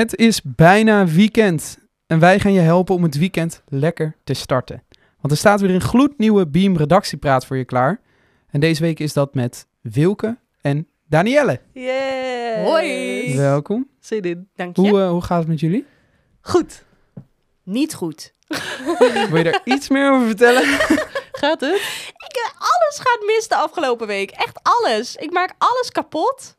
Het is bijna weekend en wij gaan je helpen om het weekend lekker te starten. Want er staat weer een gloednieuwe Beam redactiepraat voor je klaar. En deze week is dat met Wilke en Danielle. Yeah. Hoi. Welkom. Zin in. Dank je. Hoe, eh, hoe gaat het met jullie? Goed. Niet goed. Wil je daar iets meer over vertellen? Gaat het? Ik, eh, alles gaat mis de afgelopen week. Echt alles. Ik maak alles kapot.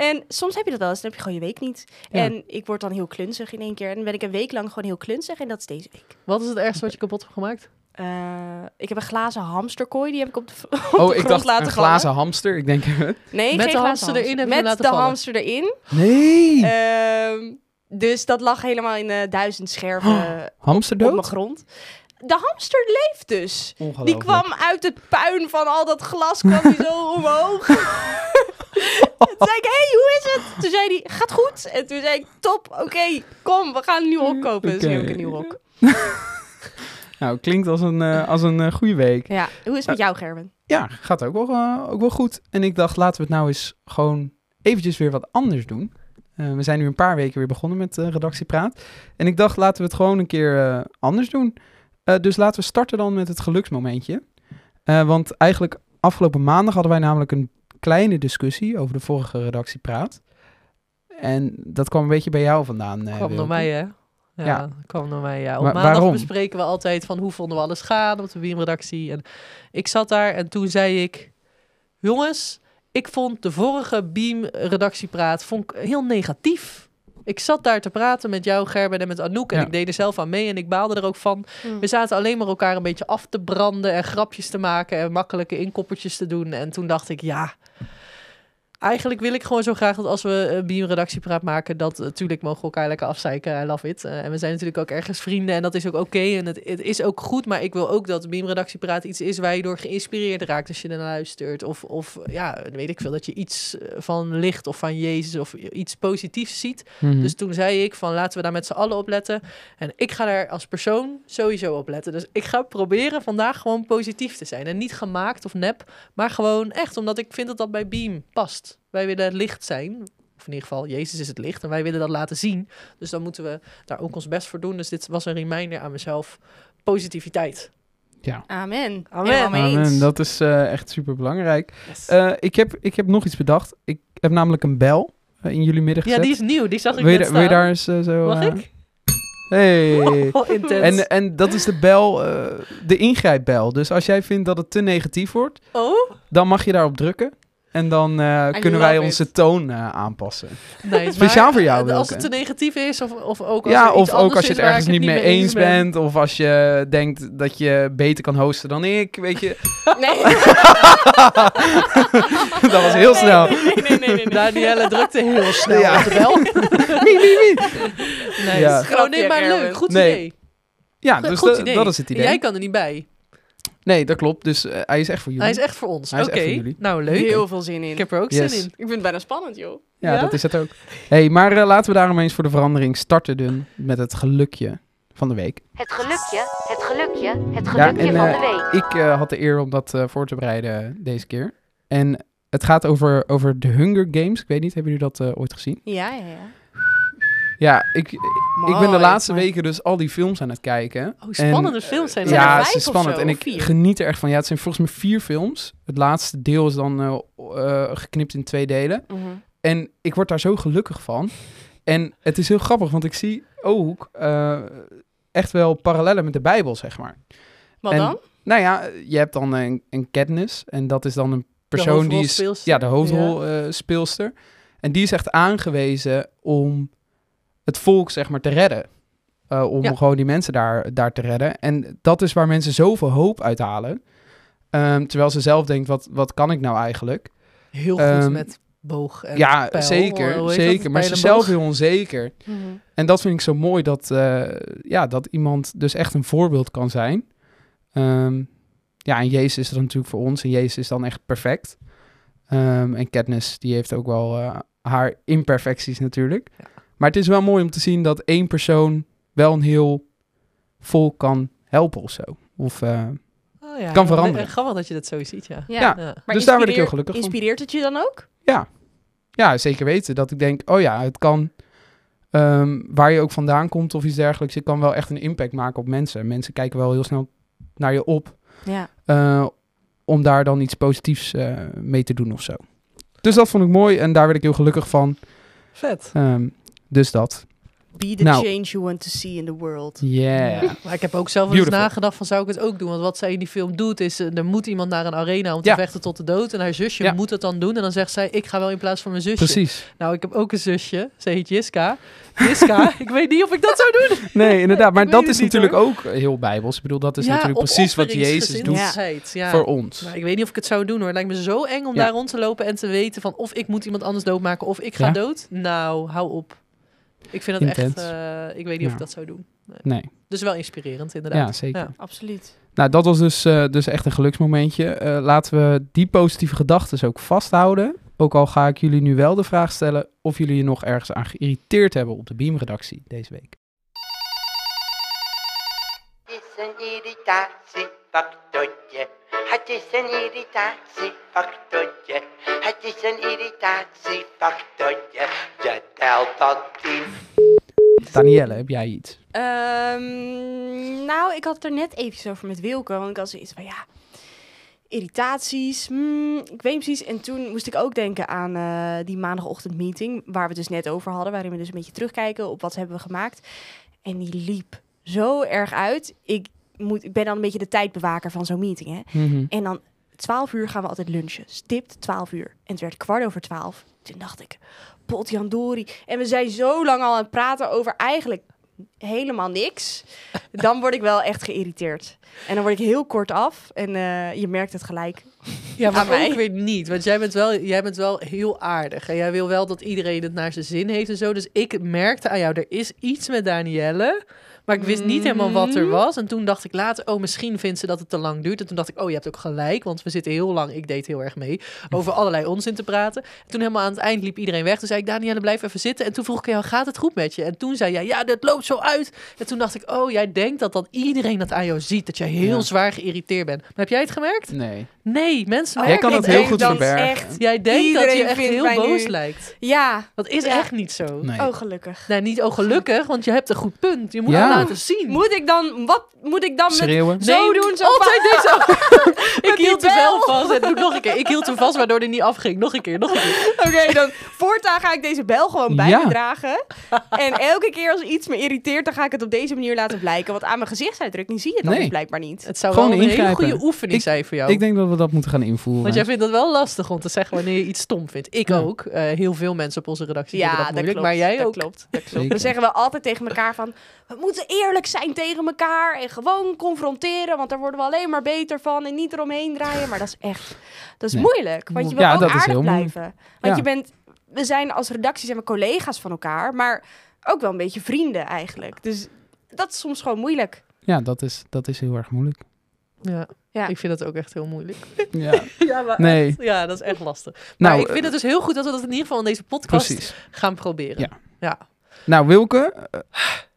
En soms heb je dat wel eens, dan heb je gewoon je week niet. Ja. En ik word dan heel klunzig in één keer. En dan ben ik een week lang gewoon heel klunzig. En dat is deze week. Wat is het ergste wat je kapot hebt gemaakt? Eh, ik heb een glazen hamsterkooi. Die heb ik op de, op de Oh, ik grond dacht laten een vallen. glazen hamster. Ik denk, Nee, Met geen de glazen hamster erin heb je Met laten de vallen. hamster erin. nee. Ehm, dus dat lag helemaal in eh, duizend scherven hamster op mijn grond. De hamster leeft dus. Die kwam uit het puin van al dat glas, kwam hij zo omhoog. Toen zei ik, hey, hoe is het? Toen zei hij, gaat goed. En toen zei ik, top, oké, kom, we gaan een nieuwe rok kopen. Dus nu heb ik een nieuwe rok. Nou, klinkt als een, eh, als een eh, goede week. Ja, hoe is het met jou, Gerben? Ja, gaat ook wel, eh, ook wel goed. En ik dacht, laten we het nou eens gewoon eventjes weer wat anders doen. Eh, we zijn nu een paar weken weer begonnen met eh, redactiepraat. En ik dacht, laten we het gewoon een keer eh, anders doen. Eh, dus laten we starten dan met het geluksmomentje. Eh, want eigenlijk afgelopen maandag hadden wij namelijk een kleine discussie over de vorige redactiepraat. En dat kwam een beetje bij jou vandaan. eh, kwam door mij, hè? Ja, Ja. kwam door mij, ja. Op Maar maandag waarom? bespreken we altijd van hoe vonden we alles gaan op de Beam-redactie. En ik zat daar en toen zei ik... Jongens, ik vond de vorige Beam-redactiepraat heel negatief. Ik zat daar te praten met jou, Gerben, en met Anouk. En Ja. ik deed er zelf aan mee en ik baalde er ook van. We zaten alleen maar elkaar een beetje af te branden en grapjes te maken en makkelijke inkoppertjes te doen. En toen dacht ik, ja, eigenlijk wil ik gewoon zo graag dat als we een Beam-redactiepraat maken, dat natuurlijk mogen we elkaar lekker afzeiken. I love it. Eh, en we zijn natuurlijk ook ergens vrienden en dat is ook oké en het, het is ook goed. Maar ik wil ook dat Beam-redactiepraat iets is waar je door geïnspireerd raakt als je ernaar luistert. Of, of ja, weet ik veel, dat je iets eh, van licht of van Jezus of iets positiefs ziet. Mhm. Dus toen zei ik van laten we daar met z'n allen op letten. En ik ga daar als persoon sowieso op letten. Dus ik ga proberen vandaag gewoon positief te zijn. En niet gemaakt of nep, maar gewoon echt omdat ik vind dat dat bij Beam past. Wij willen het licht zijn. Of in ieder geval, Jezus is het licht. En wij willen dat laten zien. Dus dan moeten we daar ook ons best voor doen. Dus dit was een reminder aan mezelf. Positiviteit. ja. Amen. Amen. Amen, dat is eh, echt super belangrijk. Yes. ik, heb, ik heb nog iets bedacht. Ik heb namelijk een bel eh, in jullie midden ja, gezet. die is nieuw. Die zag ik wil, je, net da- wil je staan. daar eens eh, zo... Mag eh, ik? Hey. Oh, intens. En, en dat is de bel, eh, de ingrijpbel. Dus als jij vindt dat het te negatief wordt, oh, dan mag je daarop drukken. En dan eh, kunnen wij it. onze toon eh, aanpassen. nee, Speciaal maar, voor jou, eh, Als Wilke. het te negatief is, of, of ook als ja, er iets of ook als je het ergens niet mee eens eens ben. bent. Of als je denkt dat je beter kan hosten dan ik. Weet je, Nee. dat was heel snel. Nee, nee, nee, nee. nee. Danielle drukte heel snel Ja. op de bel. Wie, wie, wie? Nee, Ja. gewoon nee, maar leuk. Goed Nee. idee. Ja, dus Goed dat- idee. dat is het En idee. Jij kan er niet bij. Nee, dat klopt. Dus eh, hij is echt voor jullie. Hij is echt voor ons. Oké, nou leuk. Heel veel zin in. Ik heb er ook Yes. zin in. Ik vind het bijna spannend, joh. Ja, Ja? dat is het ook. hey, maar eh, laten we daarom eens voor de verandering starten doen met het gelukje van de week. Het gelukje, het gelukje, het Ja, gelukje en van eh, de week. ik had de eer om dat eh, voor te bereiden deze keer. En het gaat over, over de Hunger Games. Ik weet niet, hebben jullie dat ooit gezien? Ja, ja, ja. Ja, ik, ik ben de laatste weken dus al die films aan het kijken. Oh, spannende films zijn er ja, het is spannend. zo, En ik geniet er echt van. Ja, het zijn volgens mij vier films. Het laatste deel is dan eh, eh, geknipt in twee delen. Mhm. En ik word daar zo gelukkig van. En het is heel grappig, want ik zie ook eh, echt wel parallellen met de Bijbel, zeg maar. Wat En- dan? Nou ja, je hebt dan een, een Katniss. En dat is dan een persoon die is... Ja, de hoofdrolspeelster. en die is echt aangewezen om het volk, zeg maar, te redden. Eh, om Ja. gewoon die mensen daar, daar te redden. En dat is waar mensen zoveel hoop uithalen. Ehm, terwijl ze zelf denkt, wat, wat kan ik nou eigenlijk? Heel goed Ehm, met boog en ja, pijl. zeker. Dat? zeker. Maar ze zelf heel onzeker. Mhm. En dat vind ik zo mooi, dat, eh, ja, dat iemand dus echt een voorbeeld kan zijn. Ehm, ja, en Jezus is er natuurlijk voor ons. En Jezus is dan echt perfect. En Katniss, die heeft ook wel eh, haar imperfecties natuurlijk. Ja. Maar het is wel mooi om te zien dat één persoon wel een heel volk kan helpen of zo. Of, eh, Oh, ja. kan veranderen. Grappig dat je dat zo ziet, ja. Ja. Ja. Ja. Maar Dus daar word ik heel gelukkig van. Inspireert het je dan ook? ja, zeker weten. Dat ik denk, oh ja, het kan ehm, waar je ook vandaan komt of iets dergelijks. Je kan wel echt een impact maken op mensen. Mensen kijken wel heel snel naar je op. Ja. eh, om daar dan iets positiefs eh, mee te doen of zo. Dus dat vond ik mooi en daar werd ik heel gelukkig van. Vet. Ehm, dus dat. Be the Nou. change you want to see in the world. Yeah. Maar ik heb ook zelf wel eens nagedacht van zou ik het ook doen? Want wat zij in die film doet is, eh, er moet iemand naar een arena om te Ja. vechten tot de dood. En haar zusje Ja. moet het dan doen. En dan zegt zij, ik ga wel in plaats van mijn zusje. Precies. Nou, ik heb ook een zusje. Ze heet Jiska. Jiska, ik weet niet of ik dat zou doen. Nee, inderdaad. Maar dat is natuurlijk ook heel bijbels. Ik bedoel, dat is natuurlijk precies wat Jezus doet Ja. voor ons. Maar ik weet niet of ik het zou doen hoor. Het lijkt me zo eng om Ja. daar rond te lopen en te weten van of ik moet iemand anders doodmaken of ik ga Ja. dood. Nou, hou op. Ik vind het Intens. echt, eh, ik weet niet of ik dat zou doen. Nee, Dus wel inspirerend inderdaad. ja, zeker. Ja. Absoluut. Nou, dat was dus, eh, dus echt een geluksmomentje. Eh, laten we die positieve gedachten ook vasthouden. Ook al ga ik jullie nu wel de vraag stellen of jullie je nog ergens aan geïrriteerd hebben op de Beam-redactie deze week. Het is een irritatiefactortje. Het is een irritatiefactortje. Het is een irritatiefactortje. Tien. Danielle, heb jij iets? Ehm, nou, ik had het er net eventjes over met Wilke. Want ik had zoiets van, ja, irritaties. hmm, ik weet niet precies. En toen moest ik ook denken aan eh, die maandagochtendmeeting... waar we het dus net over hadden. Waarin we dus een beetje terugkijken op wat hebben we gemaakt. En die liep zo erg uit. Ik, moet, ik ben dan een beetje de tijdbewaker van zo'n meeting, hè. Mhm. En dan 12 uur gaan we altijd lunchen. Stipt 12 uur. En het werd kwart over 12. Toen dacht ik, potjandori. En we zijn zo lang al aan het praten over eigenlijk helemaal niks. Dan word ik wel echt geïrriteerd. En dan word ik heel kort af. En eh, je merkt het gelijk. Ja, maar mij. ook weer niet. Want jij bent, wel, jij bent wel heel aardig. En jij wil wel dat iedereen het naar zijn zin heeft en zo. Dus ik merkte aan jou, er is iets met Danielle. Maar ik wist niet helemaal wat er Mhm. was. En toen dacht ik later, oh, misschien vindt ze dat het te lang duurt. En toen dacht ik, oh, je hebt ook gelijk. Want we zitten heel lang, ik deed heel erg mee, over allerlei onzin te praten. En toen helemaal aan het eind liep iedereen weg. Toen zei ik, Danielle, blijf even zitten. En toen vroeg ik jou, gaat het goed met je? En toen zei jij, ja, dit loopt zo uit. En toen dacht ik, oh, jij denkt dat dan iedereen dat aan jou ziet. Dat jij heel Ja. zwaar geïrriteerd bent. Maar heb jij het gemerkt? Nee. Nee, mensen Jij merken kan het heel echt goed verbergen. echt- Jij denkt dat je echt heel nu- boos lijkt. Ja, Dat is Ja. echt niet zo. Nee. oh gelukkig. Nee, niet oh gelukkig, want je hebt een goed punt. Je moet Ja. Laten zien. Moet ik dan, wat moet ik dan met zo Nee, doen? Zo altijd. ik hield hem wel bel. vast. En doe nog een keer. Ik hield hem vast, waardoor hij niet afging. Nog een keer, nog een keer. Oké, dan voortaan ga ik deze bel gewoon bij Ja. me dragen. En elke keer als iets me irriteert, dan ga ik het op deze manier laten blijken. Want aan mijn gezichtsuitdrukking zie je het dan Nee. dus blijkbaar niet. Het zou Gewoon wel een hele goede oefening Ik- zijn voor jou. Ik denk dat we dat moeten gaan invoeren. want jij vindt het wel lastig om te zeggen wanneer je iets stom vindt. Ik Ja. ook. Eh, heel veel mensen op onze redactie Ja, vinden dat dat moeilijk. klopt, maar jij dat ook. klopt. Zeker. We zeggen wel altijd tegen elkaar van... We moeten eerlijk zijn tegen elkaar en gewoon confronteren. Want daar worden we alleen maar beter van en niet eromheen draaien. Maar dat is echt... Dat is Nee. moeilijk. Want je wil Ja, ook dat is aardig blijven. Want Ja. je bent... We zijn als redactie zijn we collega's van elkaar. Maar ook wel een beetje vrienden eigenlijk. Dus dat is soms gewoon moeilijk. Ja, dat is, dat is heel erg moeilijk. Ja. Ja. Ik vind dat ook echt heel moeilijk. Ja, Ja, maar Nee. echt. ja, dat is echt lastig. Maar Nou, ik vind het dus heel goed dat we dat in ieder geval in deze podcast precies. gaan proberen. Ja. ja. Nou, Wilke, eh,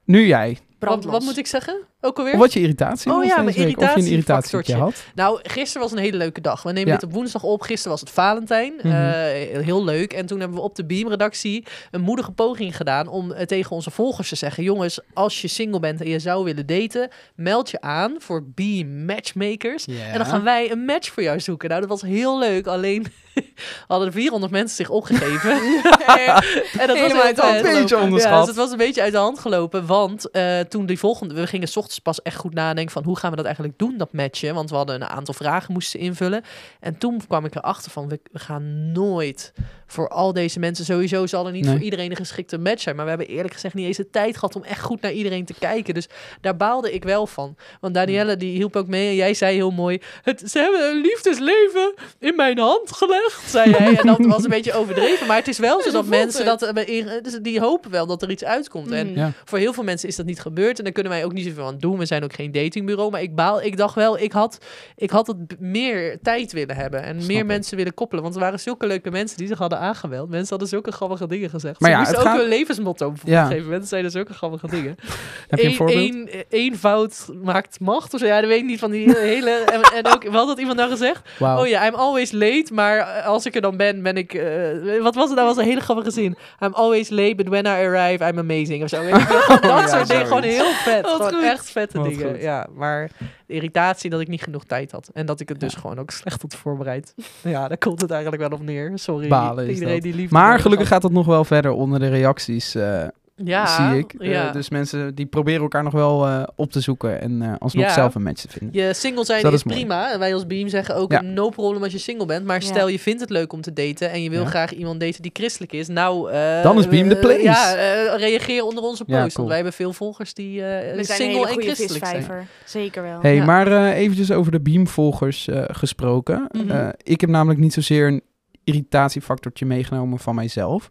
nu jij. Wat moet ik zeggen? Ook alweer? Of wat je irritatie Oh was ja, mijn week. Of je een irritatietje had. Nou, gisteren was een hele leuke dag. We nemen Ja. dit op woensdag op. Gisteren was het Valentijn. Mhm. Eh, heel leuk. En toen hebben we op de Beam-redactie een moedige poging gedaan om eh, tegen onze volgers te zeggen: jongens, als je single bent en je zou willen daten, meld je aan voor Beam Matchmakers. En dan gaan wij een match voor jou zoeken. Nou, dat was heel leuk. Alleen hadden er 400 mensen zich opgegeven. en dat was Helemaal heel uit de hand vet. Een beetje Ja, onderschat. dus het was een beetje uit de hand gelopen. Want eh, toen die volgende... We gingen 's ochtends pas echt goed nadenken van... hoe gaan we dat eigenlijk doen, dat matchen? Want we hadden een aantal vragen moesten invullen. En toen kwam ik erachter van... we, we gaan nooit voor al deze mensen... Sowieso zal er niet Nee. voor iedereen een geschikte match zijn. Maar we hebben eerlijk gezegd niet eens de tijd gehad... om echt goed naar iedereen te kijken. Dus daar baalde ik wel van. Want Danielle die hielp ook mee. En jij zei heel mooi... Het, ze hebben een liefdesleven in mijn hand gelegd, zei jij. En dat was een beetje overdreven. Maar het is wel zo dat mensen dat... eh, in- dus die hopen wel dat er iets uitkomt. En Mm. Ja. voor heel veel mensen is dat niet gebeurd. En daar kunnen wij ook niet zoveel aan doen. We zijn ook geen datingbureau. Maar ik baal. Ik dacht wel, ik had, ik had het meer tijd willen hebben. En meer ik. mensen willen koppelen. Want er waren zulke leuke mensen die zich hadden aangemeld. Mensen hadden zulke grappige dingen gezegd. Maar Ze ja, het ook gaat- hun levensmotto op Ja. een gegeven moment. zeiden zulke grappige dingen. Heb je een Eén- voorbeeld? één fout maakt macht. Of zo. Ja, dat weet ik niet van die hele... en, en ook, wat had iemand nou gezegd? Wauw. Oh ja, I'm always late, maar eh, als ik er dan ben, ben ik... eh, wat was het? Dat was een hele grappige zin. I'm always late, but when I arrive, I'm amazing. Of zo. Dat Ja, soort dingen. Gewoon heel vet. Wat Gewoon goed. echt vette Wat dingen. goed. Ja, maar de irritatie dat ik niet genoeg tijd had. En dat ik het dus gewoon ook slecht had voorbereid. ja, daar komt het eigenlijk wel op neer. Sorry. Balen iedereen die lief Maar gelukkig gaat het nog wel verder onder de reacties, eh, ja, zie ik. Eh, dus mensen die proberen elkaar nog wel eh, op te zoeken en eh, alsnog Ja. zelf een match te vinden. Je single zijn Dat is, mooi. prima. En wij als Beam zeggen ook Ja. no problem als je single bent. Maar Ja. stel je vindt het leuk om te daten en je wil Ja. graag iemand daten die christelijk is. Nou, eh, Dan is Beam de place. ja, eh, reageer onder onze post. Ja, Want wij hebben veel volgers die eh, We zijn een single en christelijk zijn. Zeker wel. Hey, Ja. maar eh, eventjes over de Beam-volgers eh, gesproken. Mhm. Eh, ik heb namelijk niet zozeer een irritatiefactortje meegenomen van mijzelf.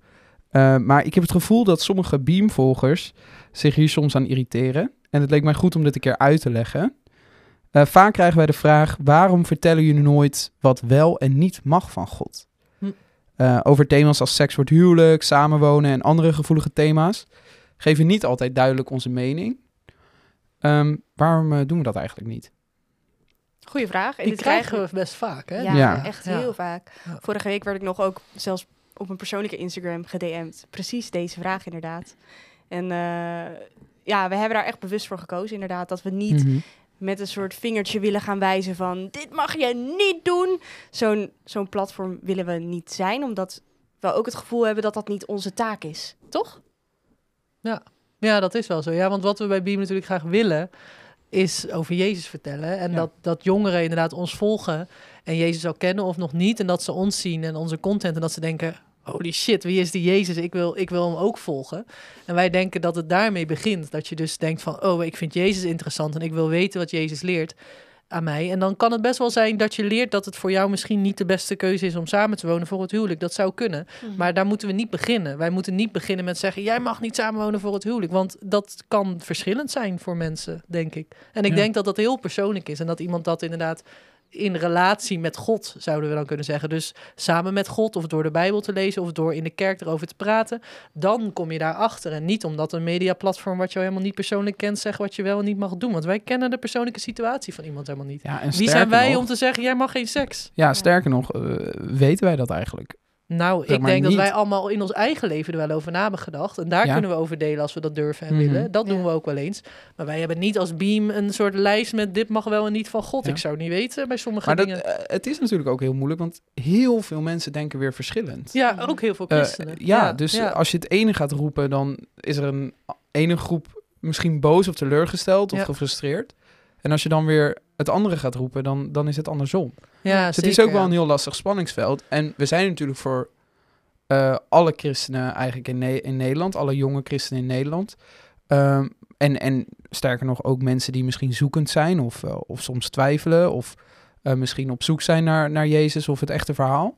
Eh, maar ik heb het gevoel dat sommige Beam-volgers zich hier soms aan irriteren. En het leek mij goed om dit een keer uit te leggen. Eh, vaak krijgen wij de vraag: waarom vertellen jullie nooit wat wel en niet mag van God? Hm. Eh, over thema's als seks het huwelijk, samenwonen en andere gevoelige thema's geven niet altijd duidelijk onze mening. Ehm, waarom doen we dat eigenlijk niet? Goeie vraag. En Die dit krijgen we best vaak, hè? Ja, Ja. echt Ja. heel vaak. Vorige week werd ik nog ook zelfs op een persoonlijke Instagram gedM'd. Precies deze vraag inderdaad. En eh, ja, we hebben daar echt bewust voor gekozen inderdaad. Dat we niet Mhm. met een soort vingertje willen gaan wijzen van... dit mag je niet doen. Zo'n zo'n platform willen we niet zijn. Omdat we ook het gevoel hebben dat dat niet onze taak is. Toch? Ja, dat is wel zo. Ja, want wat we bij Beam natuurlijk graag willen, is over Jezus vertellen. En Ja. dat, dat jongeren inderdaad ons volgen en Jezus al kennen of nog niet. En dat ze ons zien en onze content en dat ze denken... Holy shit, wie is die Jezus? Ik wil, ik wil hem ook volgen. En wij denken dat het daarmee begint. Dat je dus denkt van, oh, ik vind Jezus interessant en ik wil weten wat Jezus leert aan mij. En dan kan het best wel zijn dat je leert dat het voor jou misschien niet de beste keuze is om samen te wonen voor het huwelijk. Dat zou kunnen. Maar daar moeten we niet beginnen. Wij moeten niet beginnen met zeggen: jij mag niet samenwonen voor het huwelijk. Want dat kan verschillend zijn voor mensen, denk ik. En ik Ja. denk dat dat heel persoonlijk is. En dat iemand dat inderdaad in relatie met God, zouden we dan kunnen zeggen. Dus samen met God, of door de Bijbel te lezen, of door in de kerk erover te praten. Dan kom je daarachter. En niet omdat een mediaplatform wat je helemaal niet persoonlijk kent, zegt wat je wel en niet mag doen. Want wij kennen de persoonlijke situatie van iemand helemaal niet. Ja, en Wie zijn wij nog, om te zeggen: jij mag geen seks? Ja, sterker nog, eh, weten wij dat eigenlijk? Nou, Zeg ik denk dat wij allemaal in ons eigen leven er wel over na hebben gedacht. En daar Ja. kunnen we over delen als we dat durven en Mhm. willen. Dat doen Ja. we ook wel eens. Maar wij hebben niet als Beam een soort lijst met dit mag wel en niet van God. Ja. Ik zou niet weten bij sommige Maar dat, dingen. eh, het is natuurlijk ook heel moeilijk, want heel veel mensen denken weer verschillend. Ja, ook heel veel Eh, christenen. ja, dus ja. als je het ene gaat roepen, dan is er een ene groep misschien boos of teleurgesteld of Ja. gefrustreerd. En als je dan weer het andere gaat roepen, dan, dan is het andersom. ja, Dus het is ook wel een heel lastig spanningsveld. En we zijn natuurlijk voor eh, alle christenen eigenlijk in, Ne- in Nederland, alle jonge christenen in Nederland. Ehm, en, en sterker nog, ook mensen die misschien zoekend zijn of, eh, of soms twijfelen of eh, misschien op zoek zijn naar, naar Jezus of het echte verhaal.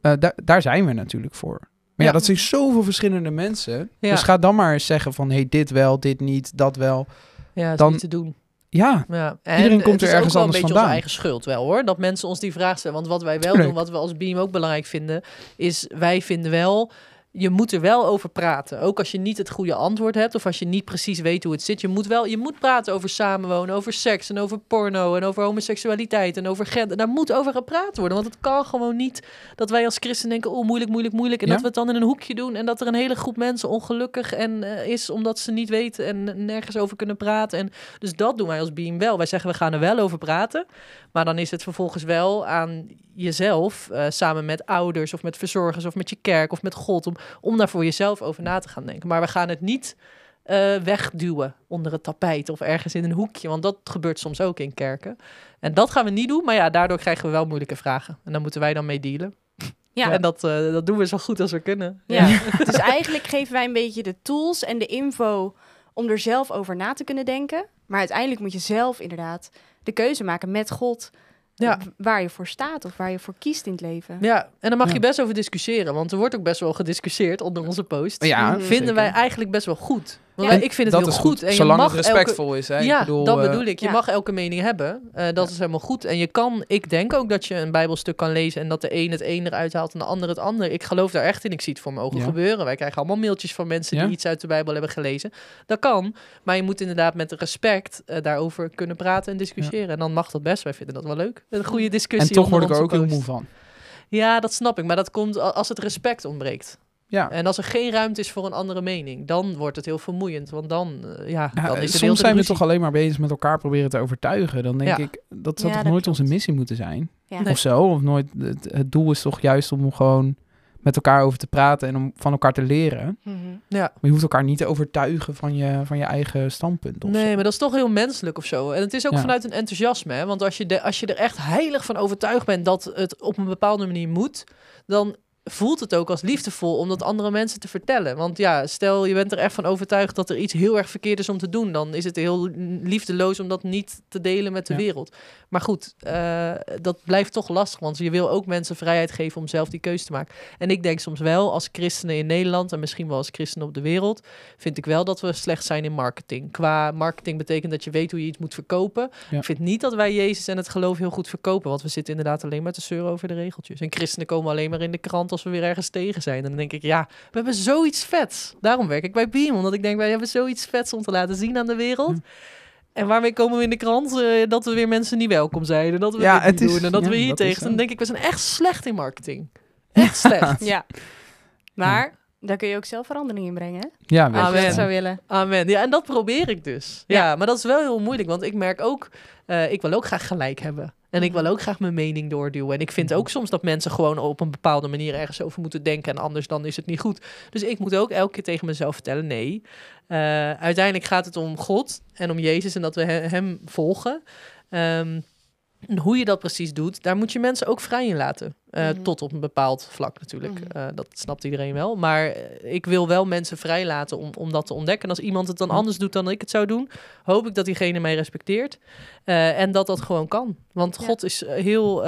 Daar daar zijn we natuurlijk voor. Maar ja, Ja. dat zijn zoveel verschillende mensen. Ja. Dus ga dan maar eens zeggen van, hey, dit wel, dit niet, dat wel. Ja, dat is dan- niet te doen. Ja, Ja. En Iedereen komt het er is ergens ook wel een anders beetje vandaan. onze eigen schuld wel hoor. Dat mensen ons die vraag stellen. Want wat wij wel Tuurlijk. doen, wat we als Beam ook belangrijk vinden, is wij vinden wel. Je moet er wel over praten. Ook als je niet het goede antwoord hebt of als je niet precies weet hoe het zit. Je moet wel, je moet praten over samenwonen, over seks en over porno en over homoseksualiteit en over gender. Daar moet over gepraat worden. Want het kan gewoon niet dat wij als christen denken, oh moeilijk, moeilijk, moeilijk. En Ja. dat we het dan in een hoekje doen en dat er een hele groep mensen ongelukkig en, eh, is omdat ze niet weten en nergens over kunnen praten. En dus dat doen wij als Beam wel. Wij zeggen we gaan er wel over praten. Maar dan is het vervolgens wel aan jezelf, eh, samen met ouders of met verzorgers of met je kerk of met God, om, om daar voor jezelf over na te gaan denken. Maar we gaan het niet eh, wegduwen onder het tapijt of ergens in een hoekje, want dat gebeurt soms ook in kerken. En dat gaan we niet doen, maar ja, daardoor krijgen we wel moeilijke vragen. En daar moeten wij dan mee dealen. Ja. En dat, eh, dat doen we zo goed als we kunnen. Ja. dus eigenlijk geven wij een beetje de tools en de info om er zelf over na te kunnen denken. Maar uiteindelijk moet je zelf inderdaad de keuze maken met God. Ja. Waar je voor staat of waar je voor kiest in het leven. Ja, en daar mag Ja. je best over discussiëren, want er wordt ook best wel gediscussieerd onder onze post. ja Mhm. Vinden zeker. wij eigenlijk best wel goed. Want Ja. ik vind het dat heel is goed. En je zolang mag het elke- respectvol is. Hè? Ja, ik bedoel, dat eh, bedoel ik. Je ja. mag elke mening hebben. Eh, dat is helemaal goed. En je kan, ik denk ook dat je een bijbelstuk kan lezen en dat de een het een eruit haalt en de ander het ander. Ik geloof daar echt in. Ik zie het voor mijn ogen Ja. gebeuren. Wij krijgen allemaal mailtjes van mensen Ja. die iets uit de Bijbel hebben gelezen. Dat kan. Maar je moet inderdaad met respect eh, daarover kunnen praten en discussiëren. En dan mag dat best. Wij vinden dat wel leuk. Een goede discussie. En toch word ik er ook heel moe van. Ja, dat snap ik. Maar dat komt als het respect ontbreekt. Ja. En als er geen ruimte is voor een andere mening, dan wordt het heel vermoeiend. Want dan, eh, ja, Ja, dan is het heel soms zijn we toch alleen maar bezig met elkaar proberen te overtuigen. Dan denk Ja. ik, dat zou Ja, toch dat nooit onze missie moeten zijn? Ja. Nee. Of zo? Of nooit, het, het doel is toch juist om gewoon met elkaar over te praten en om van elkaar te leren. Mhm. Ja. Maar je hoeft elkaar niet te overtuigen van je, van je eigen standpunt. Of Nee, zo. maar dat is toch heel menselijk of zo. En het is ook Ja. vanuit een enthousiasme. Hè? Want als je, de, als je er echt heilig van overtuigd bent dat het op een bepaalde manier moet, dan voelt het ook als liefdevol om dat andere mensen te vertellen. Want ja, stel je bent er echt van overtuigd dat er iets heel erg verkeerd is om te doen, dan is het heel liefdeloos om dat niet te delen met de Ja. wereld. Maar goed, eh, dat blijft toch lastig, want je wil ook mensen vrijheid geven om zelf die keuze te maken. En ik denk soms wel, als christenen in Nederland en misschien wel als christenen op de wereld, vind ik wel dat we slecht zijn in marketing. Qua marketing betekent dat je weet hoe je iets moet verkopen. Ja. Ik vind niet dat wij Jezus en het geloof heel goed verkopen, want we zitten inderdaad alleen maar te zeuren over de regeltjes. En christenen komen alleen maar in de krant als we weer ergens tegen zijn. En dan denk ik, ja, we hebben zoiets vets. Daarom werk ik bij Beam, omdat ik denk, wij hebben zoiets vets om te laten zien aan de wereld. Ja. En waarmee komen we in de krant? Eh, dat we weer mensen niet welkom zijn. En dat we Ja, dit niet is- doen. En dat ja, we hier dat tegen. Dan denk ik, we zijn echt slecht in marketing. Echt slecht. Ja. Maar daar kun je ook zelf verandering in brengen, hè? Ja, Als je Amen. het zou willen. Amen. Ja, en dat probeer ik dus. Ja, Ja. maar dat is wel heel moeilijk, want ik merk ook, eh, ik wil ook graag gelijk hebben. En ik wil ook graag mijn mening doorduwen. En ik vind ook soms dat mensen gewoon op een bepaalde manier ergens over moeten denken. En anders dan is het niet goed. Dus ik moet ook elke keer tegen mezelf vertellen: nee. Eh, uiteindelijk gaat het om God en om Jezus en dat we he- hem volgen. Ehm, en hoe je dat precies doet, daar moet je mensen ook vrij in laten. Eh, Mhm. Tot op een bepaald vlak natuurlijk. Mhm. Eh, dat snapt iedereen wel. Maar eh, ik wil wel mensen vrij laten om, om dat te ontdekken. En als iemand het dan Ja. anders doet dan ik het zou doen, hoop ik dat diegene mij respecteert. En dat dat gewoon kan. Want Ja. God is heel...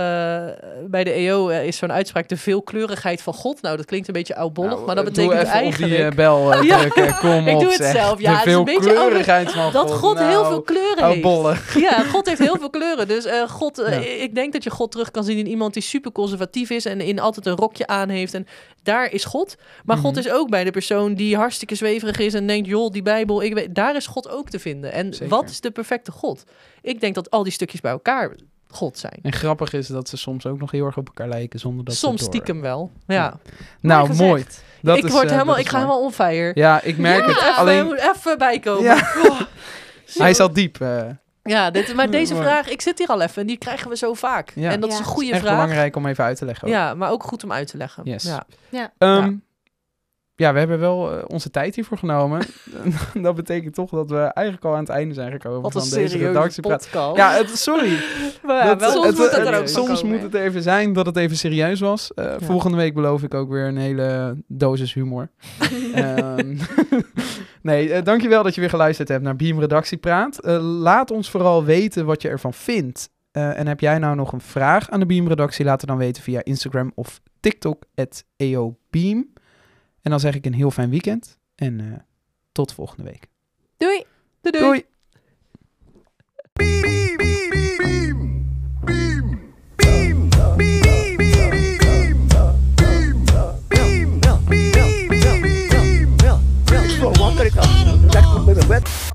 bij de EO is zo'n uitspraak de veelkleurigheid van God. Nou, dat klinkt een beetje oudbollig, Nou, maar dat betekent eigenlijk... die bel Ja. drukken. Kom Ik op, doe het zeg. zelf. Ja, de het is een beetje veelkleurigheid van dat God heel Nou, veel kleuren heeft. oudbollig. Ja, God heeft heel veel kleuren. Dus God, Ja. ik denk dat je God terug kan zien in iemand die super conservatief is en in altijd een rokje aan heeft. En daar is God. Maar God Mhm. is ook bij de persoon die hartstikke zweverig is en denkt, joh, die Bijbel, ik weet, daar is God ook te vinden. En Zeker. wat is de perfecte God? Ik denk dat al die stukjes bij elkaar God zijn. En grappig is dat ze soms ook nog heel erg op elkaar lijken zonder dat ze Soms stiekem wel. Ja. Nou, Mooi. Dat ik is, word eh, helemaal, ik is ga mooi. helemaal on fire. Ja, ik merk het. Even, Alleen, moet even bijkomen. Ja. Oh. hij zat diep. eh. Ja, dit, maar deze vraag, ik zit hier al even en die krijgen we zo vaak. Ja. En dat is een goede Echt vraag. belangrijk om even uit te leggen. ook. Ja, maar ook goed om uit te leggen. Yes. Ja. Ja. Ja, we hebben wel eh, onze tijd hiervoor genomen. dat betekent toch dat we eigenlijk al aan het einde zijn gekomen Wat een van deze redactiepraat. Ja, het, sorry. maar ja, Dat- wel, soms het- moet het het- er ook soms van komen. moet het even zijn dat het even serieus was. Eh, Volgende week beloof ik ook weer een hele dosis humor. Ehm, nee, eh, dankjewel dat je weer geluisterd hebt naar Beam Redactiepraat. Eh, laat ons vooral weten wat je ervan vindt. En heb jij nou nog een vraag aan de Beam Redactie? Laat het dan weten via Instagram of TikTok, EOBeam. En dan zeg ik een heel fijn weekend en uh, tot volgende week. Doei. Doei. doei. Zo, want ik dat. Dat komt met een.